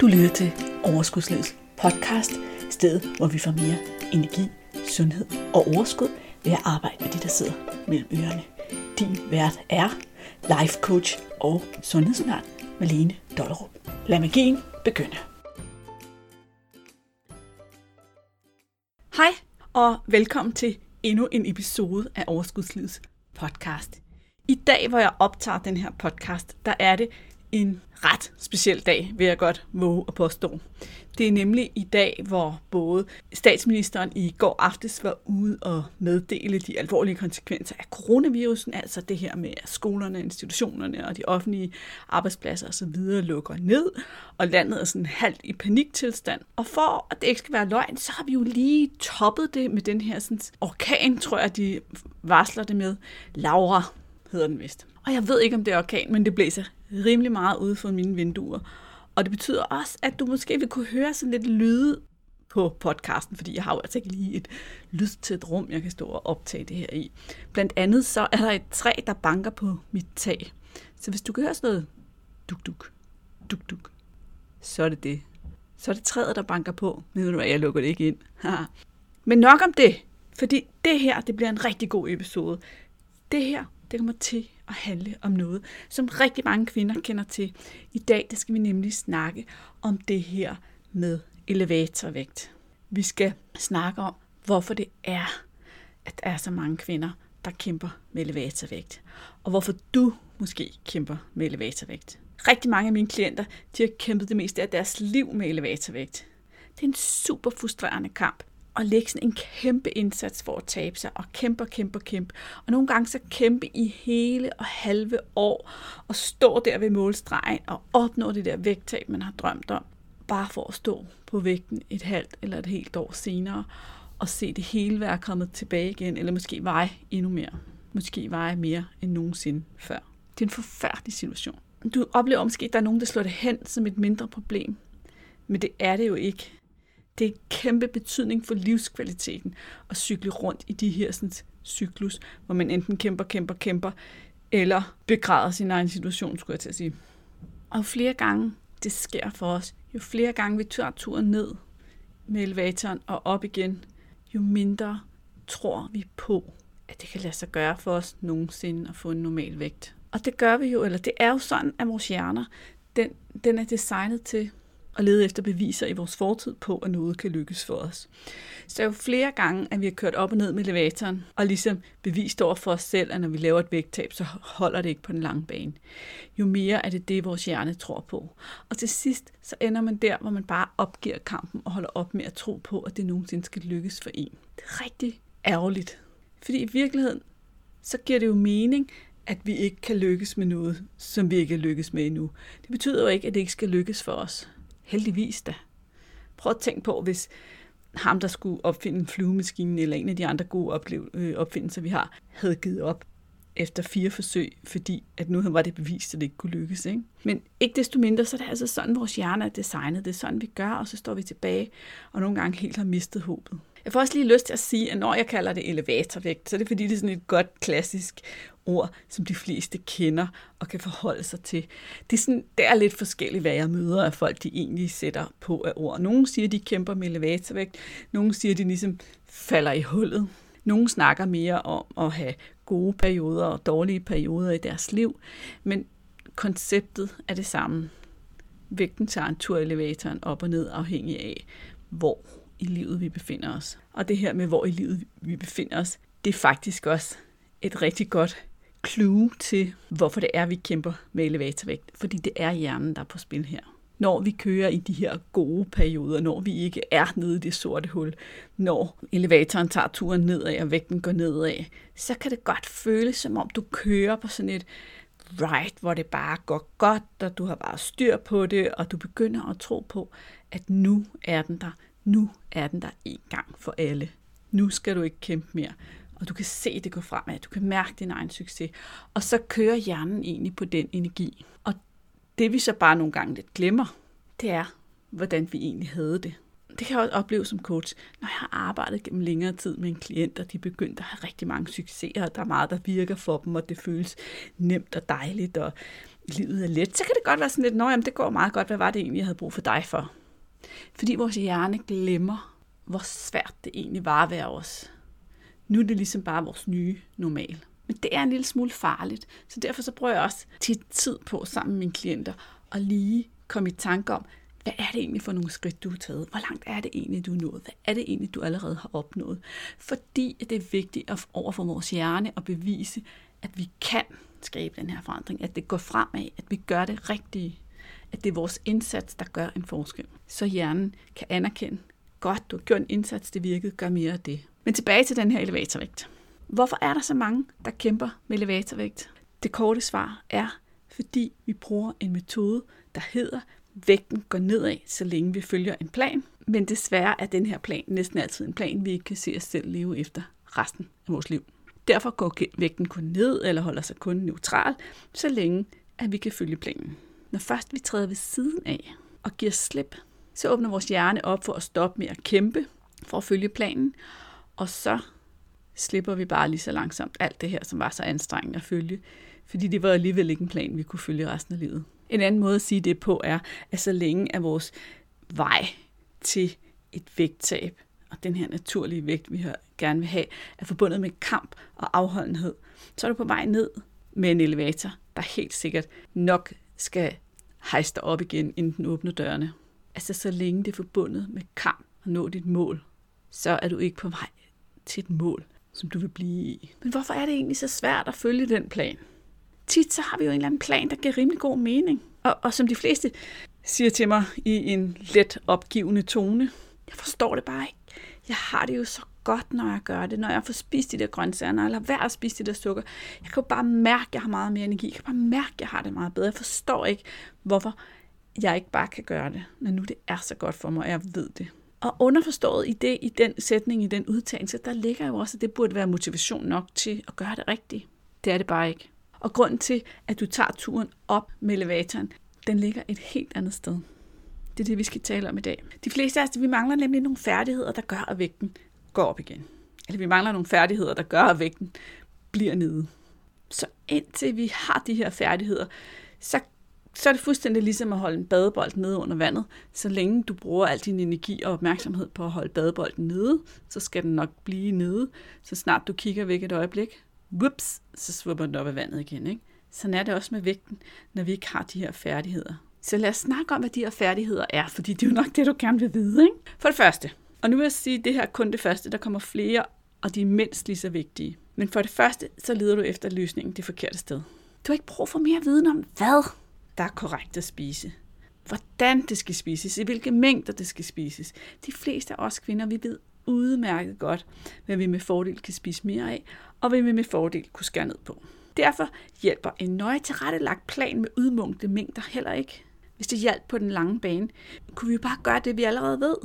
Du lytter til Overskudslivets podcast, stedet hvor vi får mere energi, sundhed og overskud ved at arbejde med de, der sidder mellem ørerne. Din vært er life coach og sundhedsundern Malene Dollerup. Lad magien begynde. Hej og velkommen til endnu en episode af Overskudslivets podcast. I dag, hvor jeg optager den her podcast, der er det en ret speciel dag, vil jeg godt våge at påstå. Det er nemlig i dag, hvor både statsministeren i går aftes var ude og meddele de alvorlige konsekvenser af coronavirusen, altså det her med, at skolerne, institutionerne og de offentlige arbejdspladser osv. lukker ned, og landet er sådan halvt i paniktilstand. Og for at det ikke skal være løgn, så har vi jo lige toppet det med den her sådan, orkan, tror jeg, de varsler det med. Laura hedder den vist. Og jeg ved ikke, om det er orkan, men det blæser rimelig meget ude for mine vinduer. Og det betyder også, at du måske vil kunne høre sådan lidt lyde på podcasten, fordi jeg har jo altså ikke lige et lydtæt rum, jeg kan stå og optage det her i. Blandt andet så er der et træ, der banker på mit tag. Så hvis du kan høre sådan noget duk-duk, duk-duk, så er det det. Så er det træet, der banker på. Men ved du hvad, jeg lukker det ikke ind. Men nok om det, fordi det her, det bliver en rigtig god episode. Det her, det kommer til at handle om noget, som rigtig mange kvinder kender til. I dag der skal vi nemlig snakke om det her med elevatorvægt. Vi skal snakke om, hvorfor det er, at der er så mange kvinder, der kæmper med elevatorvægt. Og hvorfor du måske kæmper med elevatorvægt. Rigtig mange af mine klienter, de har kæmpet det meste af deres liv med elevatorvægt. Det er en super frustrerende kamp, at lægge sådan en kæmpe indsats for at tabe sig, og kæmpe og kæmpe og kæmpe. Og nogle gange så kæmpe i hele og halve år, og stå der ved målstregen og opnå det der vægttab, man har drømt om, bare for at stå på vægten et halvt eller et helt år senere, og se det hele være kommet tilbage igen, eller måske veje endnu mere. Måske veje mere end nogensinde før. Det er en forfærdelig situation. Du oplever måske, at der er nogen, der slår det hen som et mindre problem. Men det er det jo ikke det er kæmpe betydning for livskvaliteten at cykle rundt i de her sådan, cyklus, hvor man enten kæmper, kæmper, kæmper, eller begræder sin egen situation, skulle jeg til at sige. Og flere gange det sker for os, jo flere gange vi tør turen ned med elevatoren og op igen, jo mindre tror vi på, at det kan lade sig gøre for os nogensinde at få en normal vægt. Og det gør vi jo, eller det er jo sådan, at vores hjerner, den, den er designet til og lede efter beviser i vores fortid på, at noget kan lykkes for os. Så jo flere gange, at vi har kørt op og ned med elevatoren, og ligesom bevist over for os selv, at når vi laver et vægttab, så holder det ikke på den lange bane. Jo mere er det det, vores hjerne tror på. Og til sidst, så ender man der, hvor man bare opgiver kampen og holder op med at tro på, at det nogensinde skal lykkes for en. Det er rigtig ærgerligt. Fordi i virkeligheden, så giver det jo mening, at vi ikke kan lykkes med noget, som vi ikke er lykkes med endnu. Det betyder jo ikke, at det ikke skal lykkes for os. Heldigvis da. Prøv at tænke på, hvis ham, der skulle opfinde flyvemaskinen eller en af de andre gode oplev- øh, opfindelser, vi har, havde givet op efter fire forsøg, fordi at nu var det bevist, at det ikke kunne lykkes. Ikke? Men ikke desto mindre, så er det altså sådan, vores hjerne er designet. Det er sådan, vi gør, og så står vi tilbage, og nogle gange helt har mistet håbet. Jeg får også lige lyst til at sige, at når jeg kalder det elevatorvægt, så er det fordi, det er sådan et godt klassisk ord, som de fleste kender og kan forholde sig til. Det er, sådan, det er lidt forskelligt, hvad jeg møder af folk, de egentlig sætter på af ord. Nogle siger, at de kæmper med elevatorvægt. Nogle siger, at de ligesom falder i hullet. Nogle snakker mere om at have gode perioder og dårlige perioder i deres liv. Men konceptet er det samme. Vægten tager en tur i elevatoren op og ned, afhængig af, hvor i livet vi befinder os. Og det her med, hvor i livet vi befinder os, det er faktisk også et rigtig godt clue til, hvorfor det er, vi kæmper med elevatorvægt. Fordi det er hjernen, der er på spil her. Når vi kører i de her gode perioder, når vi ikke er nede i det sorte hul, når elevatoren tager turen nedad og vægten går nedad, så kan det godt føles, som om du kører på sådan et ride, hvor det bare går godt, og du har bare styr på det, og du begynder at tro på, at nu er den der. Nu er den der en gang for alle. Nu skal du ikke kæmpe mere og du kan se det gå fremad, du kan mærke din egen succes, og så kører hjernen egentlig på den energi. Og det vi så bare nogle gange lidt glemmer, det er, hvordan vi egentlig havde det. Det kan jeg også opleve som coach, når jeg har arbejdet gennem længere tid med en klient, og de er begyndt at have rigtig mange succeser, og der er meget, der virker for dem, og det føles nemt og dejligt, og livet er let, så kan det godt være sådan lidt, nå jamen, det går meget godt, hvad var det egentlig, jeg havde brug for dig for? Fordi vores hjerne glemmer, hvor svært det egentlig var at være os. Nu er det ligesom bare vores nye normal. Men det er en lille smule farligt, så derfor så prøver jeg også tit tid på sammen med mine klienter at lige komme i tanke om, hvad er det egentlig for nogle skridt, du har taget? Hvor langt er det egentlig, du er nået? Hvad er det egentlig, du allerede har opnået? Fordi det er vigtigt at over for vores hjerne at bevise, at vi kan skabe den her forandring, at det går fremad, at vi gør det rigtige, at det er vores indsats, der gør en forskel. Så hjernen kan anerkende, godt, du har gjort en indsats, det virkede, gør mere af det. Men tilbage til den her elevatorvægt. Hvorfor er der så mange, der kæmper med elevatorvægt? Det korte svar er, fordi vi bruger en metode, der hedder, vægten går nedad, så længe vi følger en plan. Men desværre er den her plan næsten altid en plan, vi ikke kan se os selv leve efter resten af vores liv. Derfor går vægten kun ned eller holder sig kun neutral, så længe at vi kan følge planen. Når først vi træder ved siden af og giver slip, så åbner vores hjerne op for at stoppe med at kæmpe for at følge planen, og så slipper vi bare lige så langsomt alt det her, som var så anstrengende at følge, fordi det var alligevel ikke en plan, vi kunne følge resten af livet. En anden måde at sige det på er, at så længe er vores vej til et vægttab, og den her naturlige vægt, vi gerne vil have, er forbundet med kamp og afholdenhed, så er du på vej ned med en elevator, der helt sikkert nok skal hejse dig op igen, inden den åbner dørene. Altså så længe det er forbundet med kamp og nå dit mål, så er du ikke på vej til et mål, som du vil blive i. Men hvorfor er det egentlig så svært at følge den plan? Tit så har vi jo en eller anden plan, der giver rimelig god mening. Og, og som de fleste siger til mig i en let opgivende tone, jeg forstår det bare ikke. Jeg har det jo så godt, når jeg gør det, når jeg får spist de der grøntsager, når jeg lader være at spise de der sukker. Jeg kan jo bare mærke, at jeg har meget mere energi. Jeg kan bare mærke, at jeg har det meget bedre. Jeg forstår ikke, hvorfor jeg ikke bare kan gøre det, når nu det er så godt for mig, og jeg ved det. Og underforstået i det, i den sætning, i den udtalelse, der ligger jo også, at det burde være motivation nok til at gøre det rigtigt. Det er det bare ikke. Og grunden til, at du tager turen op med elevatoren, den ligger et helt andet sted. Det er det, vi skal tale om i dag. De fleste af os, vi mangler nemlig nogle færdigheder, der gør, at vægten går op igen. Eller vi mangler nogle færdigheder, der gør, at vægten bliver nede. Så indtil vi har de her færdigheder, så, så er det fuldstændig ligesom at holde en badebold nede under vandet. Så længe du bruger al din energi og opmærksomhed på at holde badebolden nede, så skal den nok blive nede. Så snart du kigger væk et øjeblik, whoops, så svupper den op af vandet igen. Ikke? Sådan er det også med vægten, når vi ikke har de her færdigheder. Så lad os snakke om, hvad de her færdigheder er, fordi det er jo nok det, du gerne vil vide. Ikke? For det første, og nu vil jeg sige, at det her er kun det første, der kommer flere, og de er mindst lige så vigtige. Men for det første, så leder du efter løsningen det forkerte sted. Du har ikke brug for mere viden om, hvad der er korrekt at spise. Hvordan det skal spises, i hvilke mængder det skal spises. De fleste af os kvinder, vi ved udmærket godt, hvad vi med fordel kan spise mere af, og hvad vi med fordel kunne skære ned på. Derfor hjælper en nøje tilrettelagt plan med udmunkte mængder heller ikke. Hvis det hjalp på den lange bane, kunne vi jo bare gøre det, vi allerede ved.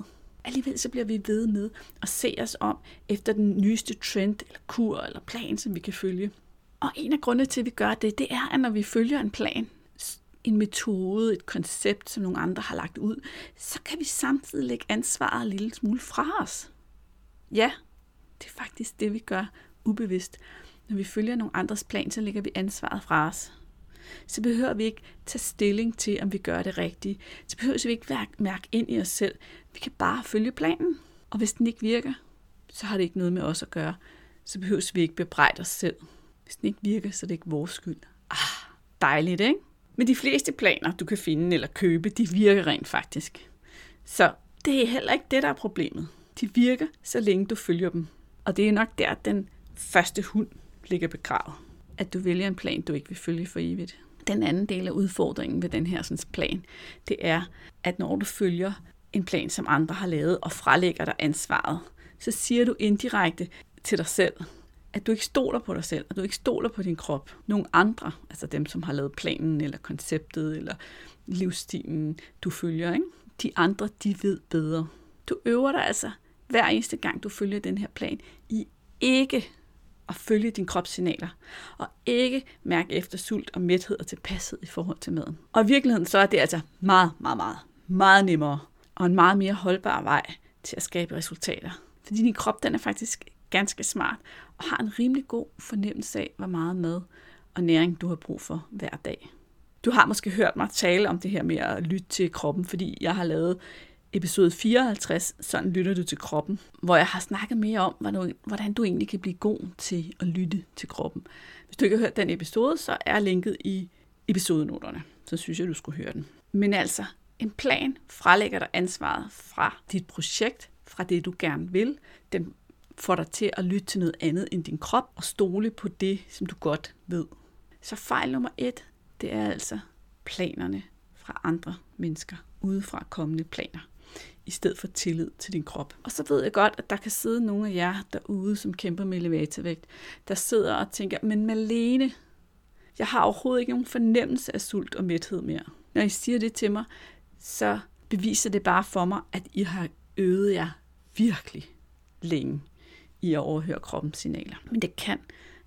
Alligevel så bliver vi ved med at se os om efter den nyeste trend, eller kur, eller plan, som vi kan følge. Og en af grundene til, at vi gør det, det er, at når vi følger en plan, en metode, et koncept, som nogle andre har lagt ud, så kan vi samtidig lægge ansvaret en lille smule fra os. Ja, det er faktisk det, vi gør ubevidst. Når vi følger nogle andres plan, så lægger vi ansvaret fra os. Så behøver vi ikke tage stilling til, om vi gør det rigtigt. Så behøver vi ikke mærke ind i os selv. Vi kan bare følge planen. Og hvis den ikke virker, så har det ikke noget med os at gøre. Så behøver vi ikke bebrejde os selv. Hvis den ikke virker, så er det ikke vores skyld. Ah, dejligt, ikke? Men de fleste planer, du kan finde eller købe, de virker rent faktisk. Så det er heller ikke det, der er problemet. De virker, så længe du følger dem. Og det er nok der, den første hund ligger begravet. At du vælger en plan, du ikke vil følge for evigt. Den anden del af udfordringen ved den her sådan, plan, det er, at når du følger en plan, som andre har lavet, og frelægger dig ansvaret, så siger du indirekte til dig selv, at du ikke stoler på dig selv, og du ikke stoler på din krop. Nogle andre, altså dem, som har lavet planen, eller konceptet, eller livsstilen, du følger, ikke? de andre, de ved bedre. Du øver dig altså hver eneste gang, du følger den her plan, i ikke at følge dine kropssignaler, og ikke mærke efter sult og mæthed og tilpasset i forhold til maden. Og i virkeligheden så er det altså meget, meget, meget, meget nemmere og en meget mere holdbar vej til at skabe resultater. Fordi din krop, den er faktisk ganske smart og har en rimelig god fornemmelse af, hvor meget mad og næring du har brug for hver dag. Du har måske hørt mig tale om det her med at lytte til kroppen, fordi jeg har lavet episode 54, sådan lytter du til kroppen, hvor jeg har snakket mere om, hvordan du egentlig kan blive god til at lytte til kroppen. Hvis du ikke har hørt den episode, så er linket i episodenoterne. Så synes jeg, du skulle høre den. Men altså, en plan frelægger dig ansvaret fra dit projekt, fra det du gerne vil. Den får dig til at lytte til noget andet end din krop og stole på det, som du godt ved. Så fejl nummer et, det er altså planerne fra andre mennesker, udefra kommende planer i stedet for tillid til din krop. Og så ved jeg godt, at der kan sidde nogle af jer derude, som kæmper med elevatorvægt, der sidder og tænker, men Malene, jeg har overhovedet ikke nogen fornemmelse af sult og mæthed mere. Når I siger det til mig, så beviser det bare for mig, at I har øvet jer virkelig længe i at overhøre kroppens signaler. Men det kan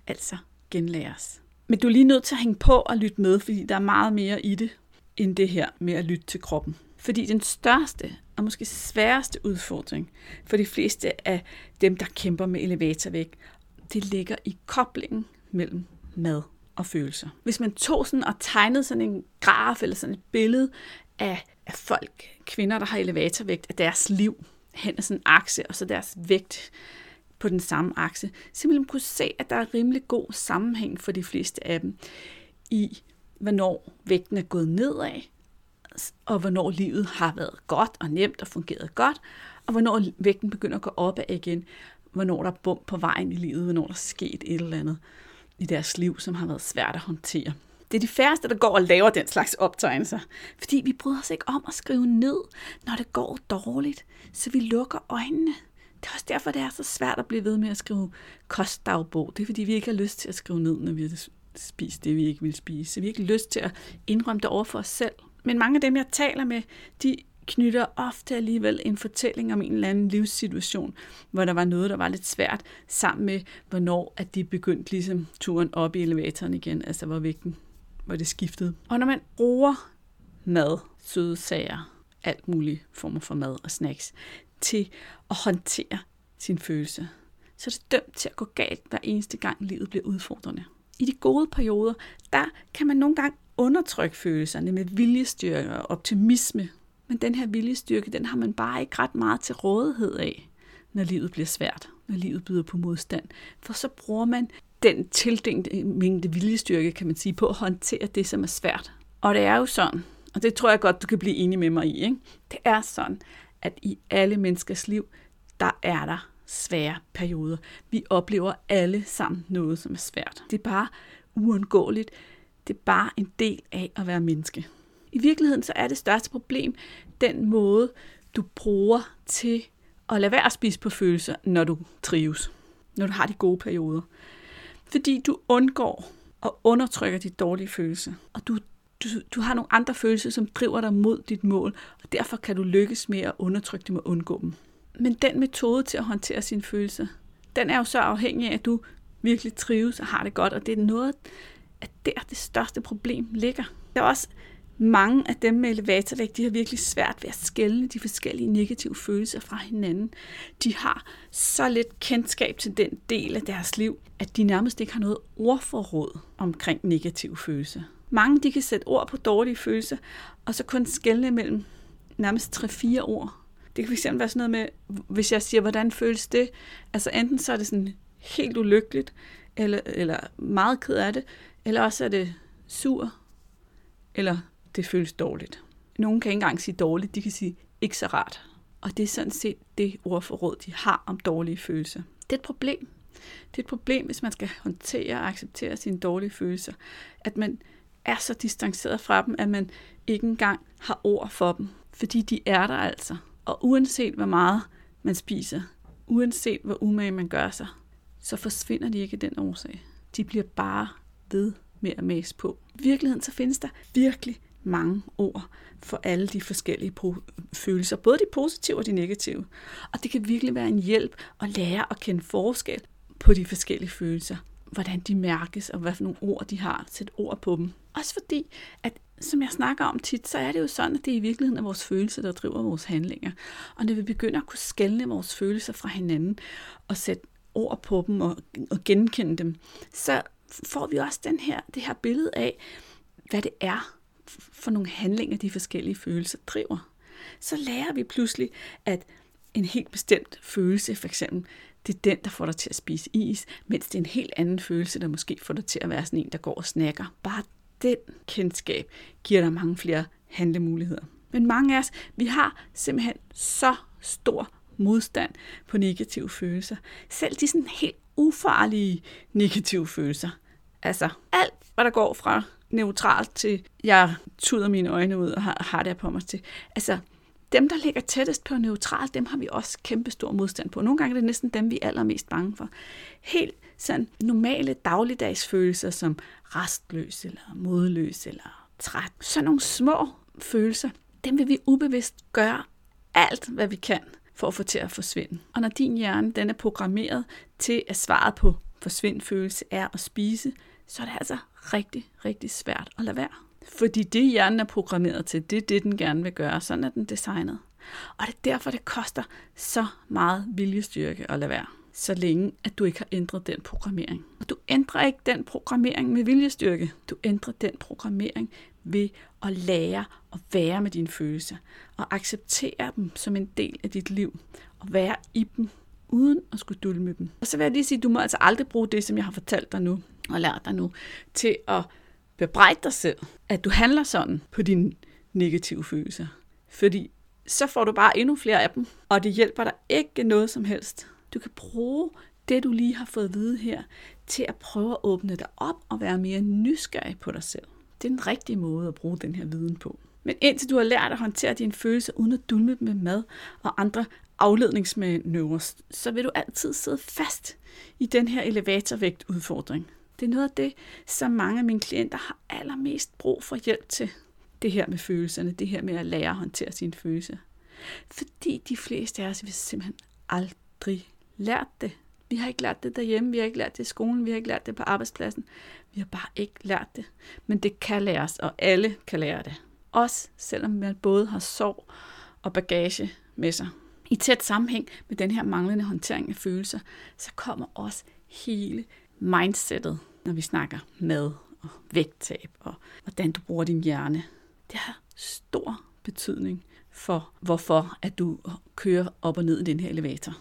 altså genlæres. Men du er lige nødt til at hænge på og lytte med, fordi der er meget mere i det, end det her med at lytte til kroppen. Fordi den største og måske sværeste udfordring for de fleste af dem, der kæmper med elevatorvægt, det ligger i koblingen mellem mad og følelser. Hvis man tog sådan og tegnede sådan en graf eller sådan et billede af, af folk, kvinder, der har elevatorvægt, af deres liv hen ad sådan en akse, og så deres vægt på den samme akse, simpelthen kunne se, at der er rimelig god sammenhæng for de fleste af dem i, hvornår vægten er gået nedad, og hvornår livet har været godt og nemt og fungeret godt, og hvornår vægten begynder at gå opad igen, hvornår der er bump på vejen i livet, hvornår der er sket et eller andet i deres liv, som har været svært at håndtere. Det er de færreste, der går og laver den slags optegnelser, fordi vi bryder os ikke om at skrive ned, når det går dårligt, så vi lukker øjnene. Det er også derfor, det er så svært at blive ved med at skrive kostdagbog. Det er fordi, vi ikke har lyst til at skrive ned, når vi har spist det, vi ikke vil spise. Så vi har ikke lyst til at indrømme det over for os selv. Men mange af dem, jeg taler med, de knytter ofte alligevel en fortælling om en eller anden livssituation, hvor der var noget, der var lidt svært, sammen med, hvornår at de begyndte ligesom turen op i elevatoren igen, altså hvor vægten, hvor det skiftede. Og når man bruger mad, søde sager, alt mulige former for mad og snacks, til at håndtere sin følelse, så er det dømt til at gå galt hver eneste gang livet bliver udfordrende. I de gode perioder, der kan man nogle gange undertrykke følelserne med viljestyrke og optimisme. Men den her viljestyrke, den har man bare ikke ret meget til rådighed af, når livet bliver svært, når livet byder på modstand. For så bruger man den tildængte mængde viljestyrke, kan man sige, på at håndtere det, som er svært. Og det er jo sådan, og det tror jeg godt, du kan blive enig med mig i, ikke? det er sådan, at i alle menneskers liv, der er der svære perioder. Vi oplever alle sammen noget, som er svært. Det er bare uundgåeligt. Det er bare en del af at være menneske. I virkeligheden så er det største problem den måde, du bruger til at lade være at spise på følelser, når du trives. Når du har de gode perioder. Fordi du undgår og undertrykker de dårlige følelser. Og du, du, du har nogle andre følelser, som driver dig mod dit mål. Og derfor kan du lykkes med at undertrykke dem og undgå dem. Men den metode til at håndtere sine følelser, den er jo så afhængig af, at du virkelig trives og har det godt. Og det er noget, at der det største problem ligger. Der er også mange af dem med elevatorvægt, de har virkelig svært ved at skælne de forskellige negative følelser fra hinanden. De har så lidt kendskab til den del af deres liv, at de nærmest ikke har noget ordforråd omkring negative følelser. Mange de kan sætte ord på dårlige følelser, og så kun skælne mellem nærmest 3-4 ord. Det kan fx være sådan noget med, hvis jeg siger, hvordan føles det? Altså enten så er det sådan helt ulykkeligt, eller, eller meget ked af det, eller også er det sur, eller det føles dårligt. Nogle kan ikke engang sige dårligt, de kan sige ikke så rart. Og det er sådan set det ordforråd, de har om dårlige følelser. Det er et problem. Det er et problem, hvis man skal håndtere og acceptere sine dårlige følelser. At man er så distanceret fra dem, at man ikke engang har ord for dem. Fordi de er der altså. Og uanset hvor meget man spiser, uanset hvor umage man gør sig, så forsvinder de ikke af den årsag. De bliver bare ved med at mase på. I virkeligheden så findes der virkelig mange ord for alle de forskellige følelser, både de positive og de negative. Og det kan virkelig være en hjælp at lære at kende forskel på de forskellige følelser. Hvordan de mærkes, og hvad for nogle ord de har. sætte ord på dem. Også fordi, at som jeg snakker om tit, så er det jo sådan, at det i virkeligheden er vores følelser, der driver vores handlinger. Og når vi begynder at kunne skelne vores følelser fra hinanden, og sætte ord på dem og, og genkende dem, så får vi også den her, det her billede af, hvad det er for nogle handlinger de forskellige følelser driver. Så lærer vi pludselig, at en helt bestemt følelse, for eksempel, det er den, der får dig til at spise is, mens det er en helt anden følelse, der måske får dig til at være sådan en, der går og snakker. Bare den kendskab giver dig mange flere handlemuligheder. Men mange af os, vi har simpelthen så stor modstand på negative følelser. Selv de sådan helt ufarlige negative følelser. Altså alt, hvad der går fra neutralt til, jeg tuder mine øjne ud og har, har det på mig til. Altså, dem, der ligger tættest på neutralt, dem har vi også kæmpe stor modstand på. Nogle gange er det næsten dem, vi er allermest bange for. Helt sådan normale dagligdagsfølelser som restløs, eller modløs, eller træt. Sådan nogle små følelser, dem vil vi ubevidst gøre alt, hvad vi kan for at få til at forsvinde. Og når din hjerne den er programmeret til, at svaret på forsvindfølelse er at spise, så er det altså rigtig, rigtig svært at lade være. Fordi det, hjernen er programmeret til, det er det, den gerne vil gøre. Sådan er den designet. Og det er derfor, det koster så meget viljestyrke at lade være så længe at du ikke har ændret den programmering. Og du ændrer ikke den programmering med viljestyrke. Du ændrer den programmering ved at lære at være med dine følelser og acceptere dem som en del af dit liv og være i dem uden at skulle dulme dem. Og så vil jeg lige sige, at du må altså aldrig bruge det, som jeg har fortalt dig nu og lær dig nu, til at bebrejde dig selv, at du handler sådan på dine negative følelser. Fordi så får du bare endnu flere af dem, og det hjælper dig ikke noget som helst. Du kan bruge det, du lige har fået at vide her, til at prøve at åbne dig op og være mere nysgerrig på dig selv. Det er den rigtige måde at bruge den her viden på. Men indtil du har lært at håndtere dine følelser uden at dulme dem med mad og andre afledningsmanøvrer, så vil du altid sidde fast i den her elevatorvægt udfordring. Det er noget af det, som mange af mine klienter har allermest brug for hjælp til. Det her med følelserne, det her med at lære at håndtere sine følelser. Fordi de fleste af os vil simpelthen aldrig lært det. Vi har ikke lært det derhjemme, vi har ikke lært det i skolen, vi har ikke lært det på arbejdspladsen. Vi har bare ikke lært det. Men det kan læres, og alle kan lære det. Også selvom man både har sorg og bagage med sig. I tæt sammenhæng med den her manglende håndtering af følelser, så kommer også hele mindsetet, når vi snakker mad og vægttab og hvordan du bruger din hjerne. Det har stor betydning for, hvorfor at du kører op og ned i den her elevator.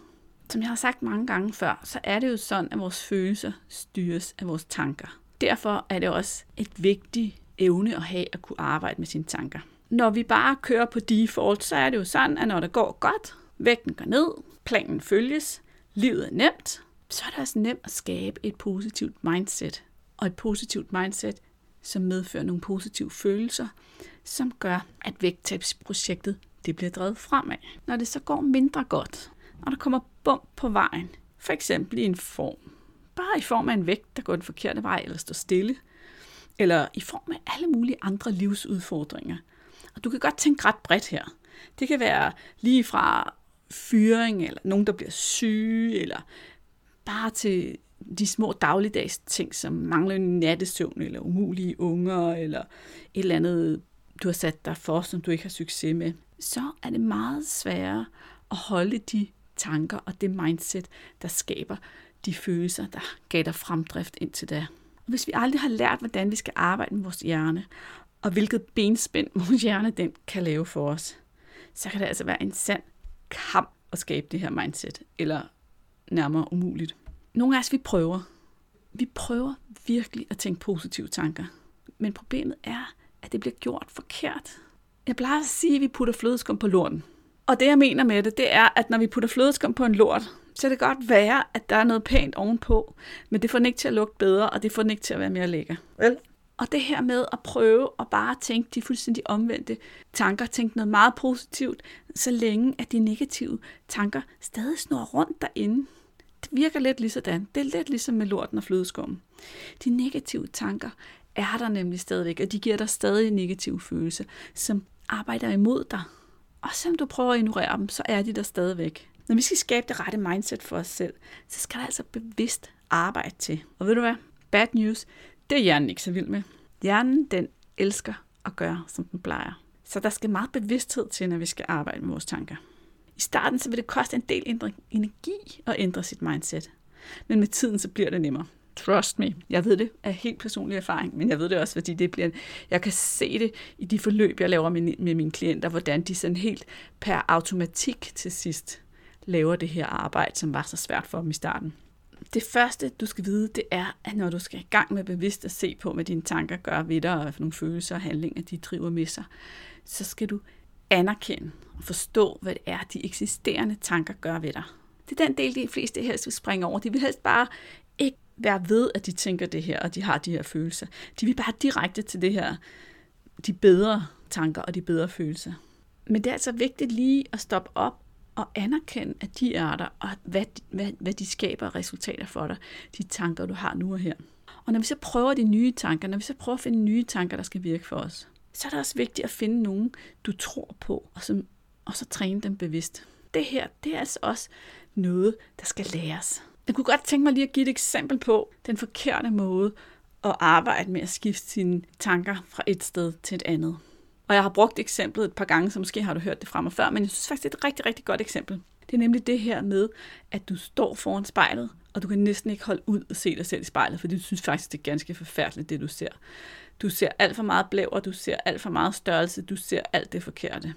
Som jeg har sagt mange gange før, så er det jo sådan, at vores følelser styres af vores tanker. Derfor er det også et vigtigt evne at have at kunne arbejde med sine tanker. Når vi bare kører på default, så er det jo sådan, at når det går godt, vægten går ned, planen følges, livet er nemt, så er det også nemt at skabe et positivt mindset. Og et positivt mindset, som medfører nogle positive følelser, som gør, at vægttabsprojektet det bliver drevet fremad. Når det så går mindre godt, og der kommer bump på vejen, for eksempel i en form, bare i form af en vægt, der går den forkerte vej eller står stille, eller i form af alle mulige andre livsudfordringer. Og du kan godt tænke ret bredt her. Det kan være lige fra fyring, eller nogen, der bliver syge, eller bare til de små dagligdags ting, som manglende nattesøvn, eller umulige unger, eller et eller andet, du har sat dig for, som du ikke har succes med, så er det meget sværere at holde de tanker og det mindset, der skaber de følelser, der gav dig fremdrift indtil da. Og hvis vi aldrig har lært, hvordan vi skal arbejde med vores hjerne, og hvilket benspænd vores hjerne den kan lave for os, så kan det altså være en sand kamp at skabe det her mindset, eller nærmere umuligt. Nogle af os, vi prøver. Vi prøver virkelig at tænke positive tanker. Men problemet er, at det bliver gjort forkert. Jeg plejer at sige, at vi putter flødeskum på lorten. Og det, jeg mener med det, det er, at når vi putter flødeskum på en lort, så kan det godt være, at der er noget pænt ovenpå, men det får den ikke til at lugte bedre, og det får den ikke til at være mere lækker. Vel? Og det her med at prøve at bare tænke de fuldstændig omvendte tanker, tænke noget meget positivt, så længe at de negative tanker stadig snor rundt derinde. Det virker lidt ligesådan. Det er lidt ligesom med lorten og flødeskum. De negative tanker er der nemlig stadigvæk, og de giver dig stadig negative følelser, som arbejder imod dig. Og selvom du prøver at ignorere dem, så er de der stadigvæk. Når vi skal skabe det rette mindset for os selv, så skal der altså bevidst arbejde til. Og ved du hvad? Bad news, det er hjernen ikke så vild med. Hjernen, den elsker at gøre, som den plejer. Så der skal meget bevidsthed til, når vi skal arbejde med vores tanker. I starten så vil det koste en del energi at ændre sit mindset. Men med tiden så bliver det nemmere. Trust me. Jeg ved det af helt personlig erfaring, men jeg ved det også, fordi det bliver, jeg kan se det i de forløb, jeg laver med, med mine klienter, hvordan de sådan helt per automatik til sidst laver det her arbejde, som var så svært for dem i starten. Det første, du skal vide, det er, at når du skal i gang med bevidst at se på, hvad dine tanker gør ved dig, og hvad for nogle følelser og handlinger, de driver med sig, så skal du anerkende og forstå, hvad det er, de eksisterende tanker gør ved dig. Det er den del, de fleste helst vil springe over. De vil helst bare ikke være ved, at de tænker det her, og de har de her følelser. De vil bare direkte til det her, de bedre tanker og de bedre følelser. Men det er altså vigtigt lige at stoppe op og anerkende, at de er der, og hvad, hvad, hvad de skaber resultater for dig, de tanker, du har nu og her. Og når vi så prøver de nye tanker, når vi så prøver at finde nye tanker, der skal virke for os, så er det også vigtigt at finde nogen, du tror på, og, som, og så træne dem bevidst. Det her, det er altså også noget, der skal læres. Jeg kunne godt tænke mig lige at give et eksempel på den forkerte måde at arbejde med at skifte sine tanker fra et sted til et andet. Og jeg har brugt eksemplet et par gange, så måske har du hørt det fra mig før, men jeg synes faktisk, det er et rigtig, rigtig godt eksempel. Det er nemlig det her med, at du står foran spejlet, og du kan næsten ikke holde ud og se dig selv i spejlet, fordi du synes faktisk, det er ganske forfærdeligt, det du ser. Du ser alt for meget blæver, du ser alt for meget størrelse, du ser alt det forkerte.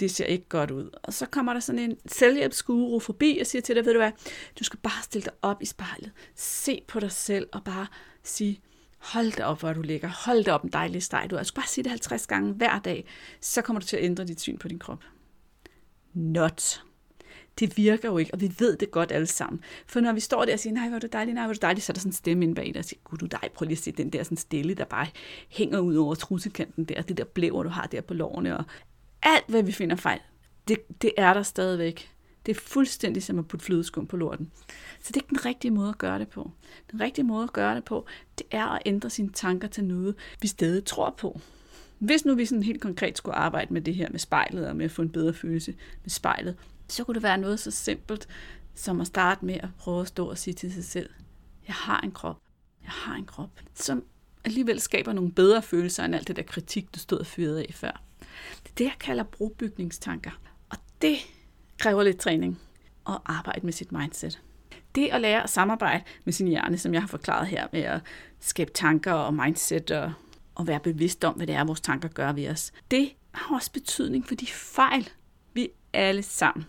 Det ser ikke godt ud. Og så kommer der sådan en selvhjælpsguru forbi og siger til dig, ved du hvad, du skal bare stille dig op i spejlet, se på dig selv og bare sige, hold da op, hvor du ligger, hold da op en dejlig steg. Du skal bare sige det 50 gange hver dag, så kommer du til at ændre dit syn på din krop. Not det virker jo ikke, og vi ved det godt alle sammen. For når vi står der og siger, nej, hvor er du dejlig, nej, hvor er du dejlig, så er der sådan en stemme inde bag der og siger, gud du dig, prøv lige at se den der sådan stille, der bare hænger ud over trussekanten der, det der blæver, du har der på lårene, og alt, hvad vi finder fejl, det, det er der stadigvæk. Det er fuldstændig som at putte flødeskum på lorten. Så det er ikke den rigtige måde at gøre det på. Den rigtige måde at gøre det på, det er at ændre sine tanker til noget, vi stadig tror på. Hvis nu vi sådan helt konkret skulle arbejde med det her med spejlet, og med at få en bedre følelse med spejlet, så kunne det være noget så simpelt, som at starte med at prøve at stå og sige til sig selv, jeg har en krop, jeg har en krop, som alligevel skaber nogle bedre følelser end alt det der kritik, du stod og fyrede af før. Det er det, jeg kalder brobygningstanker. Og det kræver lidt træning og arbejde med sit mindset. Det at lære at samarbejde med sin hjerne, som jeg har forklaret her, med at skabe tanker og mindset og, og være bevidst om, hvad det er, vores tanker gør ved os, det har også betydning for de fejl, vi alle sammen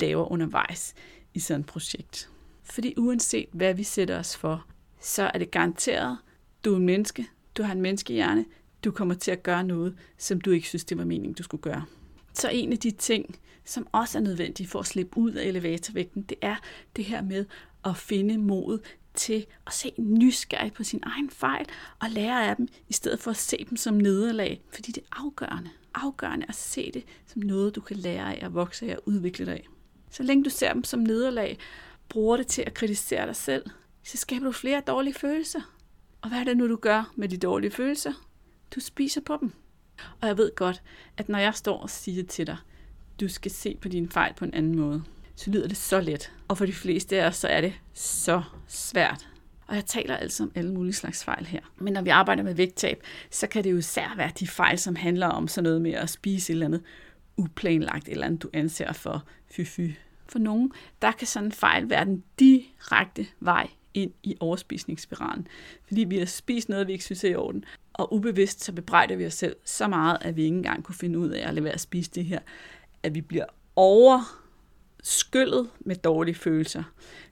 laver undervejs i sådan et projekt. Fordi uanset hvad vi sætter os for, så er det garanteret, du er en menneske, du har en menneskehjerne, du kommer til at gøre noget, som du ikke synes, det var meningen, du skulle gøre. Så en af de ting, som også er nødvendige for at slippe ud af elevatorvægten, det er det her med at finde mod til at se nysgerrigt på sin egen fejl og lære af dem, i stedet for at se dem som nederlag, fordi det er afgørende. Afgørende at se det som noget, du kan lære af at vokse af og udvikle dig af. Så længe du ser dem som nederlag, bruger det til at kritisere dig selv, så skaber du flere dårlige følelser. Og hvad er det nu, du gør med de dårlige følelser? Du spiser på dem. Og jeg ved godt, at når jeg står og siger til dig, du skal se på dine fejl på en anden måde, så lyder det så let. Og for de fleste af os, så er det så svært. Og jeg taler altså om alle mulige slags fejl her. Men når vi arbejder med vægttab, så kan det jo især være de fejl, som handler om sådan noget med at spise et eller andet uplanlagt, eller andet du anser for fy-fy. For nogen, der kan sådan en fejl være den direkte vej ind i overspisningsspiralen. Fordi vi har spist noget, vi ikke synes er i orden. Og ubevidst så bebrejder vi os selv så meget, at vi ikke engang kunne finde ud af at lade være at spise det her. At vi bliver overskyllet med dårlige følelser,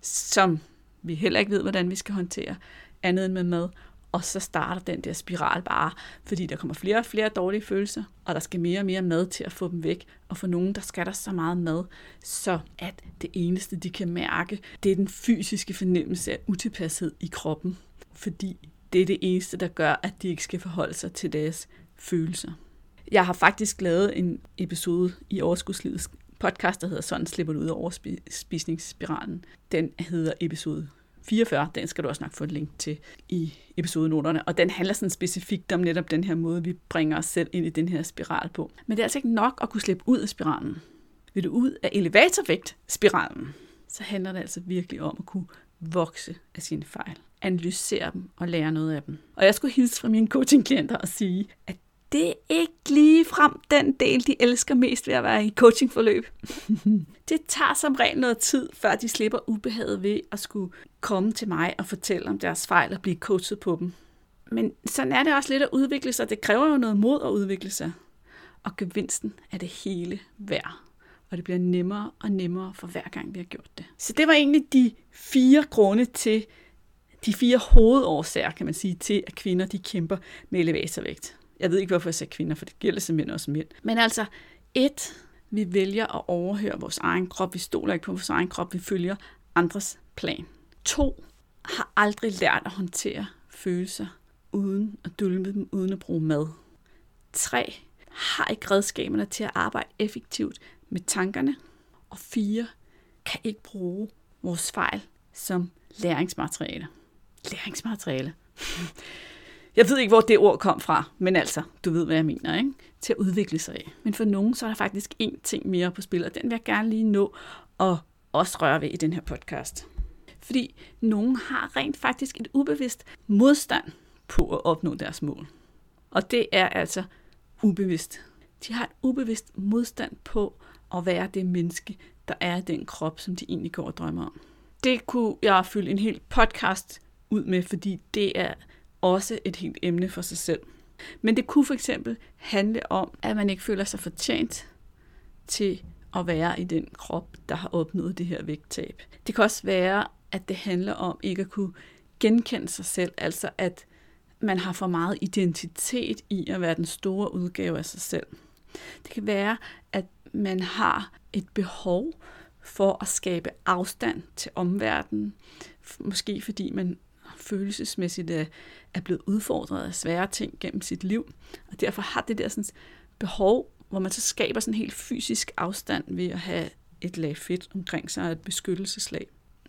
som vi heller ikke ved, hvordan vi skal håndtere, andet end med mad. Og så starter den der spiral bare, fordi der kommer flere og flere dårlige følelser, og der skal mere og mere mad til at få dem væk. Og for nogen, der skal der så meget mad, så at det eneste, de kan mærke, det er den fysiske fornemmelse af utilpashed i kroppen. Fordi det er det eneste, der gør, at de ikke skal forholde sig til deres følelser. Jeg har faktisk lavet en episode i Overskudslivets podcast, der hedder Sådan slipper du ud af overspisningsspiralen. Den hedder episode 44, den skal du også nok få et link til i episodenoterne, og den handler sådan specifikt om netop den her måde, vi bringer os selv ind i den her spiral på. Men det er altså ikke nok at kunne slippe ud af spiralen. Vil du ud af elevatorvægt-spiralen, så handler det altså virkelig om at kunne vokse af sine fejl, analysere dem og lære noget af dem. Og jeg skulle hilse fra mine coaching-klienter og sige, at det er ikke lige frem den del, de elsker mest ved at være i coachingforløb. det tager som regel noget tid, før de slipper ubehaget ved at skulle komme til mig og fortælle om deres fejl og blive coachet på dem. Men sådan er det også lidt at udvikle sig. Det kræver jo noget mod at udvikle sig. Og gevinsten er det hele værd. Og det bliver nemmere og nemmere for hver gang, vi har gjort det. Så det var egentlig de fire grunde til, de fire hovedårsager, kan man sige, til, at kvinder de kæmper med elevatorvægt. Jeg ved ikke, hvorfor jeg sagde kvinder, for det gælder simpelthen også mænd. Men altså, et, vi vælger at overhøre vores egen krop. Vi stoler ikke på vores egen krop. Vi følger andres plan. To, har aldrig lært at håndtere følelser uden at dulme dem, uden at bruge mad. Tre, Har ikke redskaberne til at arbejde effektivt med tankerne. Og fire, Kan ikke bruge vores fejl som læringsmateriale. Læringsmateriale. Jeg ved ikke, hvor det ord kom fra, men altså, du ved, hvad jeg mener, ikke? Til at udvikle sig af. Men for nogen, så er der faktisk én ting mere på spil, og den vil jeg gerne lige nå og også røre ved i den her podcast. Fordi nogen har rent faktisk et ubevidst modstand på at opnå deres mål. Og det er altså ubevidst. De har et ubevidst modstand på at være det menneske, der er den krop, som de egentlig går og drømmer om. Det kunne jeg fylde en hel podcast ud med, fordi det er også et helt emne for sig selv. Men det kunne for eksempel handle om, at man ikke føler sig fortjent til at være i den krop, der har opnået det her vægttab. Det kan også være, at det handler om ikke at kunne genkende sig selv, altså at man har for meget identitet i at være den store udgave af sig selv. Det kan være, at man har et behov for at skabe afstand til omverdenen, måske fordi man følelsesmæssigt øh, er blevet udfordret af svære ting gennem sit liv, og derfor har det der sådan behov, hvor man så skaber sådan en helt fysisk afstand ved at have et lag fedt omkring sig og et beskyttelseslag.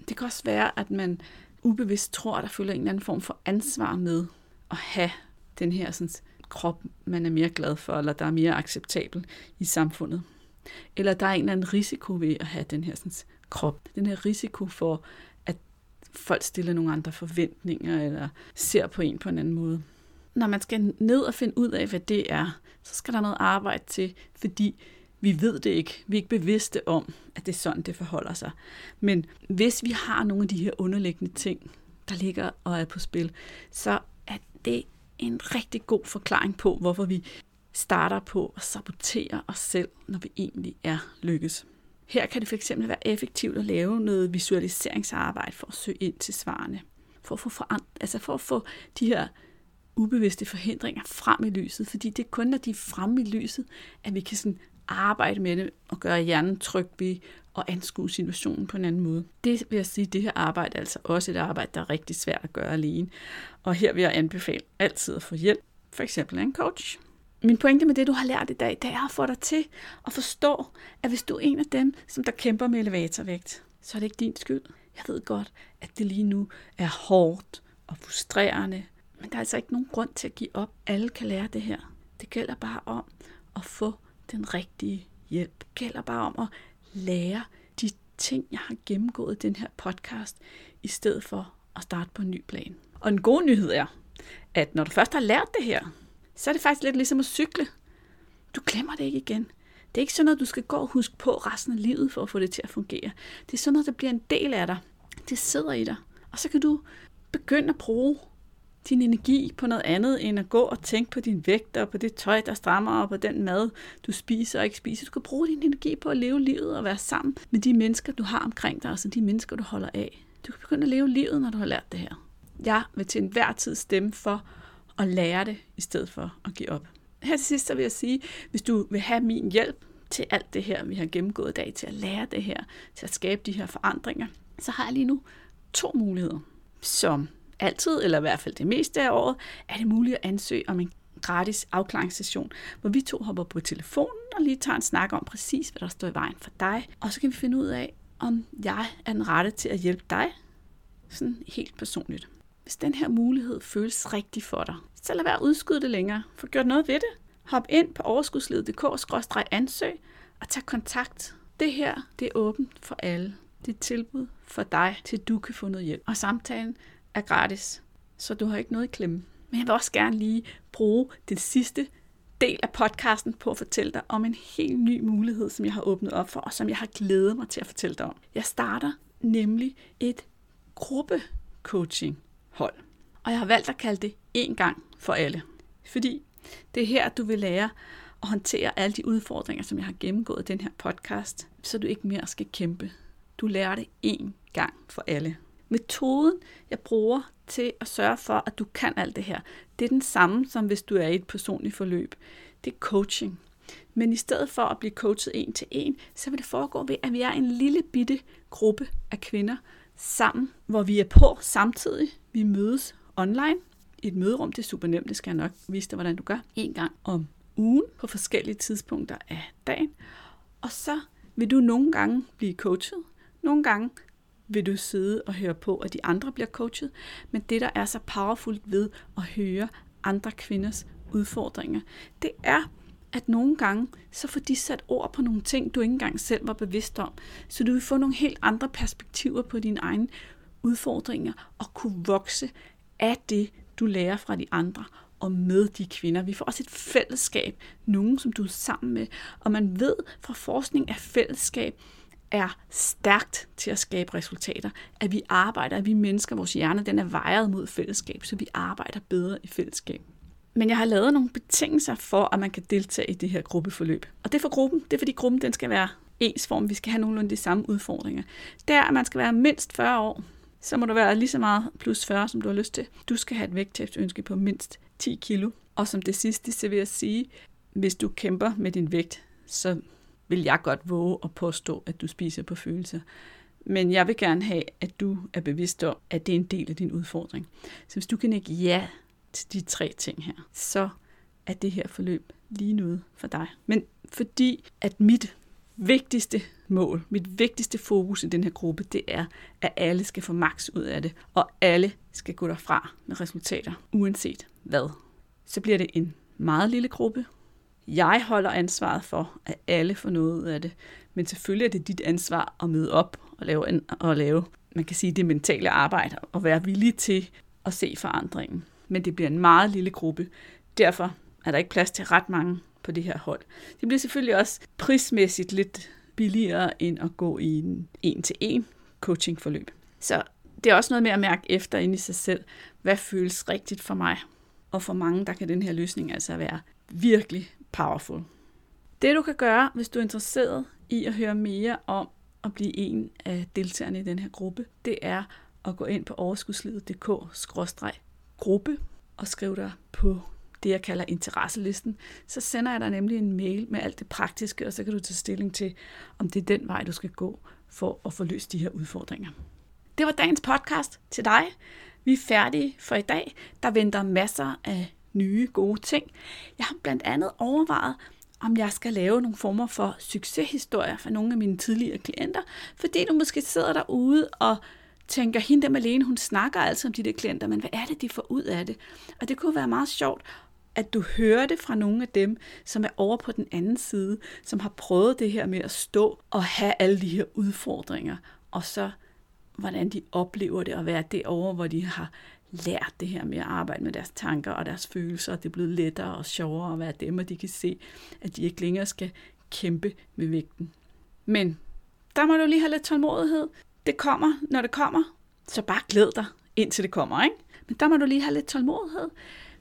Det kan også være, at man ubevidst tror, at der følger en eller anden form for ansvar med at have den her sådan, krop, man er mere glad for, eller der er mere acceptabel i samfundet. Eller der er en eller anden risiko ved at have den her sådan, krop. Den her risiko for, folk stiller nogle andre forventninger, eller ser på en på en anden måde. Når man skal ned og finde ud af, hvad det er, så skal der noget arbejde til, fordi vi ved det ikke. Vi er ikke bevidste om, at det er sådan, det forholder sig. Men hvis vi har nogle af de her underliggende ting, der ligger og er på spil, så er det en rigtig god forklaring på, hvorfor vi starter på at sabotere os selv, når vi egentlig er lykkes. Her kan det fx være effektivt at lave noget visualiseringsarbejde for at søge ind til svarene. For at få, forand- altså for at få de her ubevidste forhindringer frem i lyset, fordi det er kun, når de er fremme i lyset, at vi kan sådan arbejde med det og gøre hjernen tryg ved og anskue situationen på en anden måde. Det vil jeg sige, det her arbejde er altså også et arbejde, der er rigtig svært at gøre alene. Og her vil jeg anbefale altid at få hjælp, for eksempel af en coach. Min pointe med det, du har lært i dag, det er at få dig til at forstå, at hvis du er en af dem, som der kæmper med elevatorvægt, så er det ikke din skyld. Jeg ved godt, at det lige nu er hårdt og frustrerende, men der er altså ikke nogen grund til at give op. Alle kan lære det her. Det gælder bare om at få den rigtige hjælp. Det gælder bare om at lære de ting, jeg har gennemgået i den her podcast, i stedet for at starte på en ny plan. Og en god nyhed er, at når du først har lært det her, så er det faktisk lidt ligesom at cykle. Du glemmer det ikke igen. Det er ikke sådan noget, du skal gå og huske på resten af livet for at få det til at fungere. Det er sådan noget, der bliver en del af dig. Det sidder i dig. Og så kan du begynde at bruge din energi på noget andet, end at gå og tænke på din vægt og på det tøj, der strammer og på den mad, du spiser og ikke spiser. Du skal bruge din energi på at leve livet og være sammen med de mennesker, du har omkring dig, altså de mennesker, du holder af. Du kan begynde at leve livet, når du har lært det her. Jeg vil til enhver tid stemme for at lære det, i stedet for at give op. Her til sidst så vil jeg sige, hvis du vil have min hjælp til alt det her, vi har gennemgået i dag, til at lære det her, til at skabe de her forandringer, så har jeg lige nu to muligheder, som altid, eller i hvert fald det meste af året, er det muligt at ansøge om en gratis afklaringssession, hvor vi to hopper på telefonen og lige tager en snak om præcis, hvad der står i vejen for dig. Og så kan vi finde ud af, om jeg er den rette til at hjælpe dig, sådan helt personligt. Hvis den her mulighed føles rigtig for dig, så lad være at udskyde det længere. Få gjort noget ved det. Hop ind på overskudslivet.dk-ansøg og tag kontakt. Det her, det er åbent for alle. Det er et tilbud for dig, til du kan få noget hjælp. Og samtalen er gratis, så du har ikke noget i klemme. Men jeg vil også gerne lige bruge den sidste del af podcasten på at fortælle dig om en helt ny mulighed, som jeg har åbnet op for, og som jeg har glædet mig til at fortælle dig om. Jeg starter nemlig et hold. Og jeg har valgt at kalde det en gang for alle. Fordi det er her, du vil lære at håndtere alle de udfordringer, som jeg har gennemgået i den her podcast, så du ikke mere skal kæmpe. Du lærer det en gang for alle. Metoden, jeg bruger til at sørge for, at du kan alt det her, det er den samme, som hvis du er i et personligt forløb. Det er coaching. Men i stedet for at blive coachet en til en, så vil det foregå ved, at vi er en lille bitte gruppe af kvinder sammen, hvor vi er på samtidig. Vi mødes online i et møderum. Det er super nemt, det skal jeg nok vise dig, hvordan du gør. En gang om ugen på forskellige tidspunkter af dagen. Og så vil du nogle gange blive coachet. Nogle gange vil du sidde og høre på, at de andre bliver coachet. Men det, der er så powerfult ved at høre andre kvinders udfordringer, det er, at nogle gange, så får de sat ord på nogle ting, du ikke engang selv var bevidst om. Så du vil få nogle helt andre perspektiver på dine egne udfordringer og kunne vokse af det, du lærer fra de andre og med de kvinder. Vi får også et fællesskab, nogen som du er sammen med. Og man ved fra forskning, at fællesskab er stærkt til at skabe resultater. At vi arbejder, at vi mennesker, vores hjerne, den er vejet mod fællesskab, så vi arbejder bedre i fællesskab. Men jeg har lavet nogle betingelser for, at man kan deltage i det her gruppeforløb. Og det er for gruppen. Det er fordi gruppen den skal være ens form. Vi skal have nogenlunde de samme udfordringer. Det er, at man skal være mindst 40 år. Så må du være lige så meget plus 40, som du har lyst til. Du skal have et vægttabsønske på mindst 10 kilo. Og som det sidste, så vil jeg sige, hvis du kæmper med din vægt, så vil jeg godt våge at påstå, at du spiser på følelser. Men jeg vil gerne have, at du er bevidst om, at det er en del af din udfordring. Så hvis du kan ikke ja til de tre ting her, så er det her forløb lige noget for dig. Men fordi at mit vigtigste mål, mit vigtigste fokus i den her gruppe, det er, at alle skal få maks ud af det, og alle skal gå derfra med resultater, uanset hvad. Så bliver det en meget lille gruppe. Jeg holder ansvaret for, at alle får noget ud af det, men selvfølgelig er det dit ansvar at møde op og lave, og lave man kan sige, det mentale arbejde, og være villig til at se forandringen. Men det bliver en meget lille gruppe. Derfor er der ikke plads til ret mange på det her hold. Det bliver selvfølgelig også prismæssigt lidt billigere end at gå i en en-til-en coachingforløb. Så det er også noget med at mærke efter ind i sig selv, hvad føles rigtigt for mig. Og for mange, der kan den her løsning altså være virkelig powerful. Det du kan gøre, hvis du er interesseret i at høre mere om at blive en af deltagerne i den her gruppe, det er at gå ind på gruppe og skrive dig på det, jeg kalder interesselisten, så sender jeg dig nemlig en mail med alt det praktiske, og så kan du tage stilling til, om det er den vej, du skal gå for at få løst de her udfordringer. Det var dagens podcast til dig. Vi er færdige for i dag. Der venter masser af nye gode ting. Jeg har blandt andet overvejet, om jeg skal lave nogle former for succeshistorier for nogle af mine tidligere klienter, fordi du måske sidder derude og tænker, hende der Malene, hun snakker altså om de der klienter, men hvad er det, de får ud af det? Og det kunne være meget sjovt at du hører det fra nogle af dem, som er over på den anden side, som har prøvet det her med at stå og have alle de her udfordringer, og så hvordan de oplever det at være derovre, hvor de har lært det her med at arbejde med deres tanker og deres følelser, og det er blevet lettere og sjovere at være dem, og de kan se, at de ikke længere skal kæmpe med vægten. Men der må du lige have lidt tålmodighed. Det kommer, når det kommer, så bare glæd dig, indtil det kommer, ikke? Men der må du lige have lidt tålmodighed,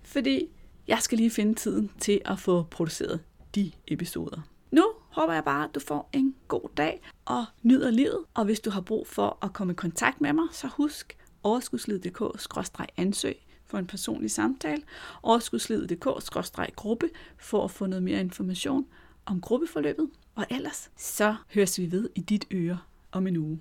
fordi jeg skal lige finde tiden til at få produceret de episoder. Nu håber jeg bare, at du får en god dag og nyder livet. Og hvis du har brug for at komme i kontakt med mig, så husk overskudslivet.dk-ansøg for en personlig samtale. Overskudslivet.dk-gruppe for at få noget mere information om gruppeforløbet. Og ellers så høres vi ved i dit øre om en uge.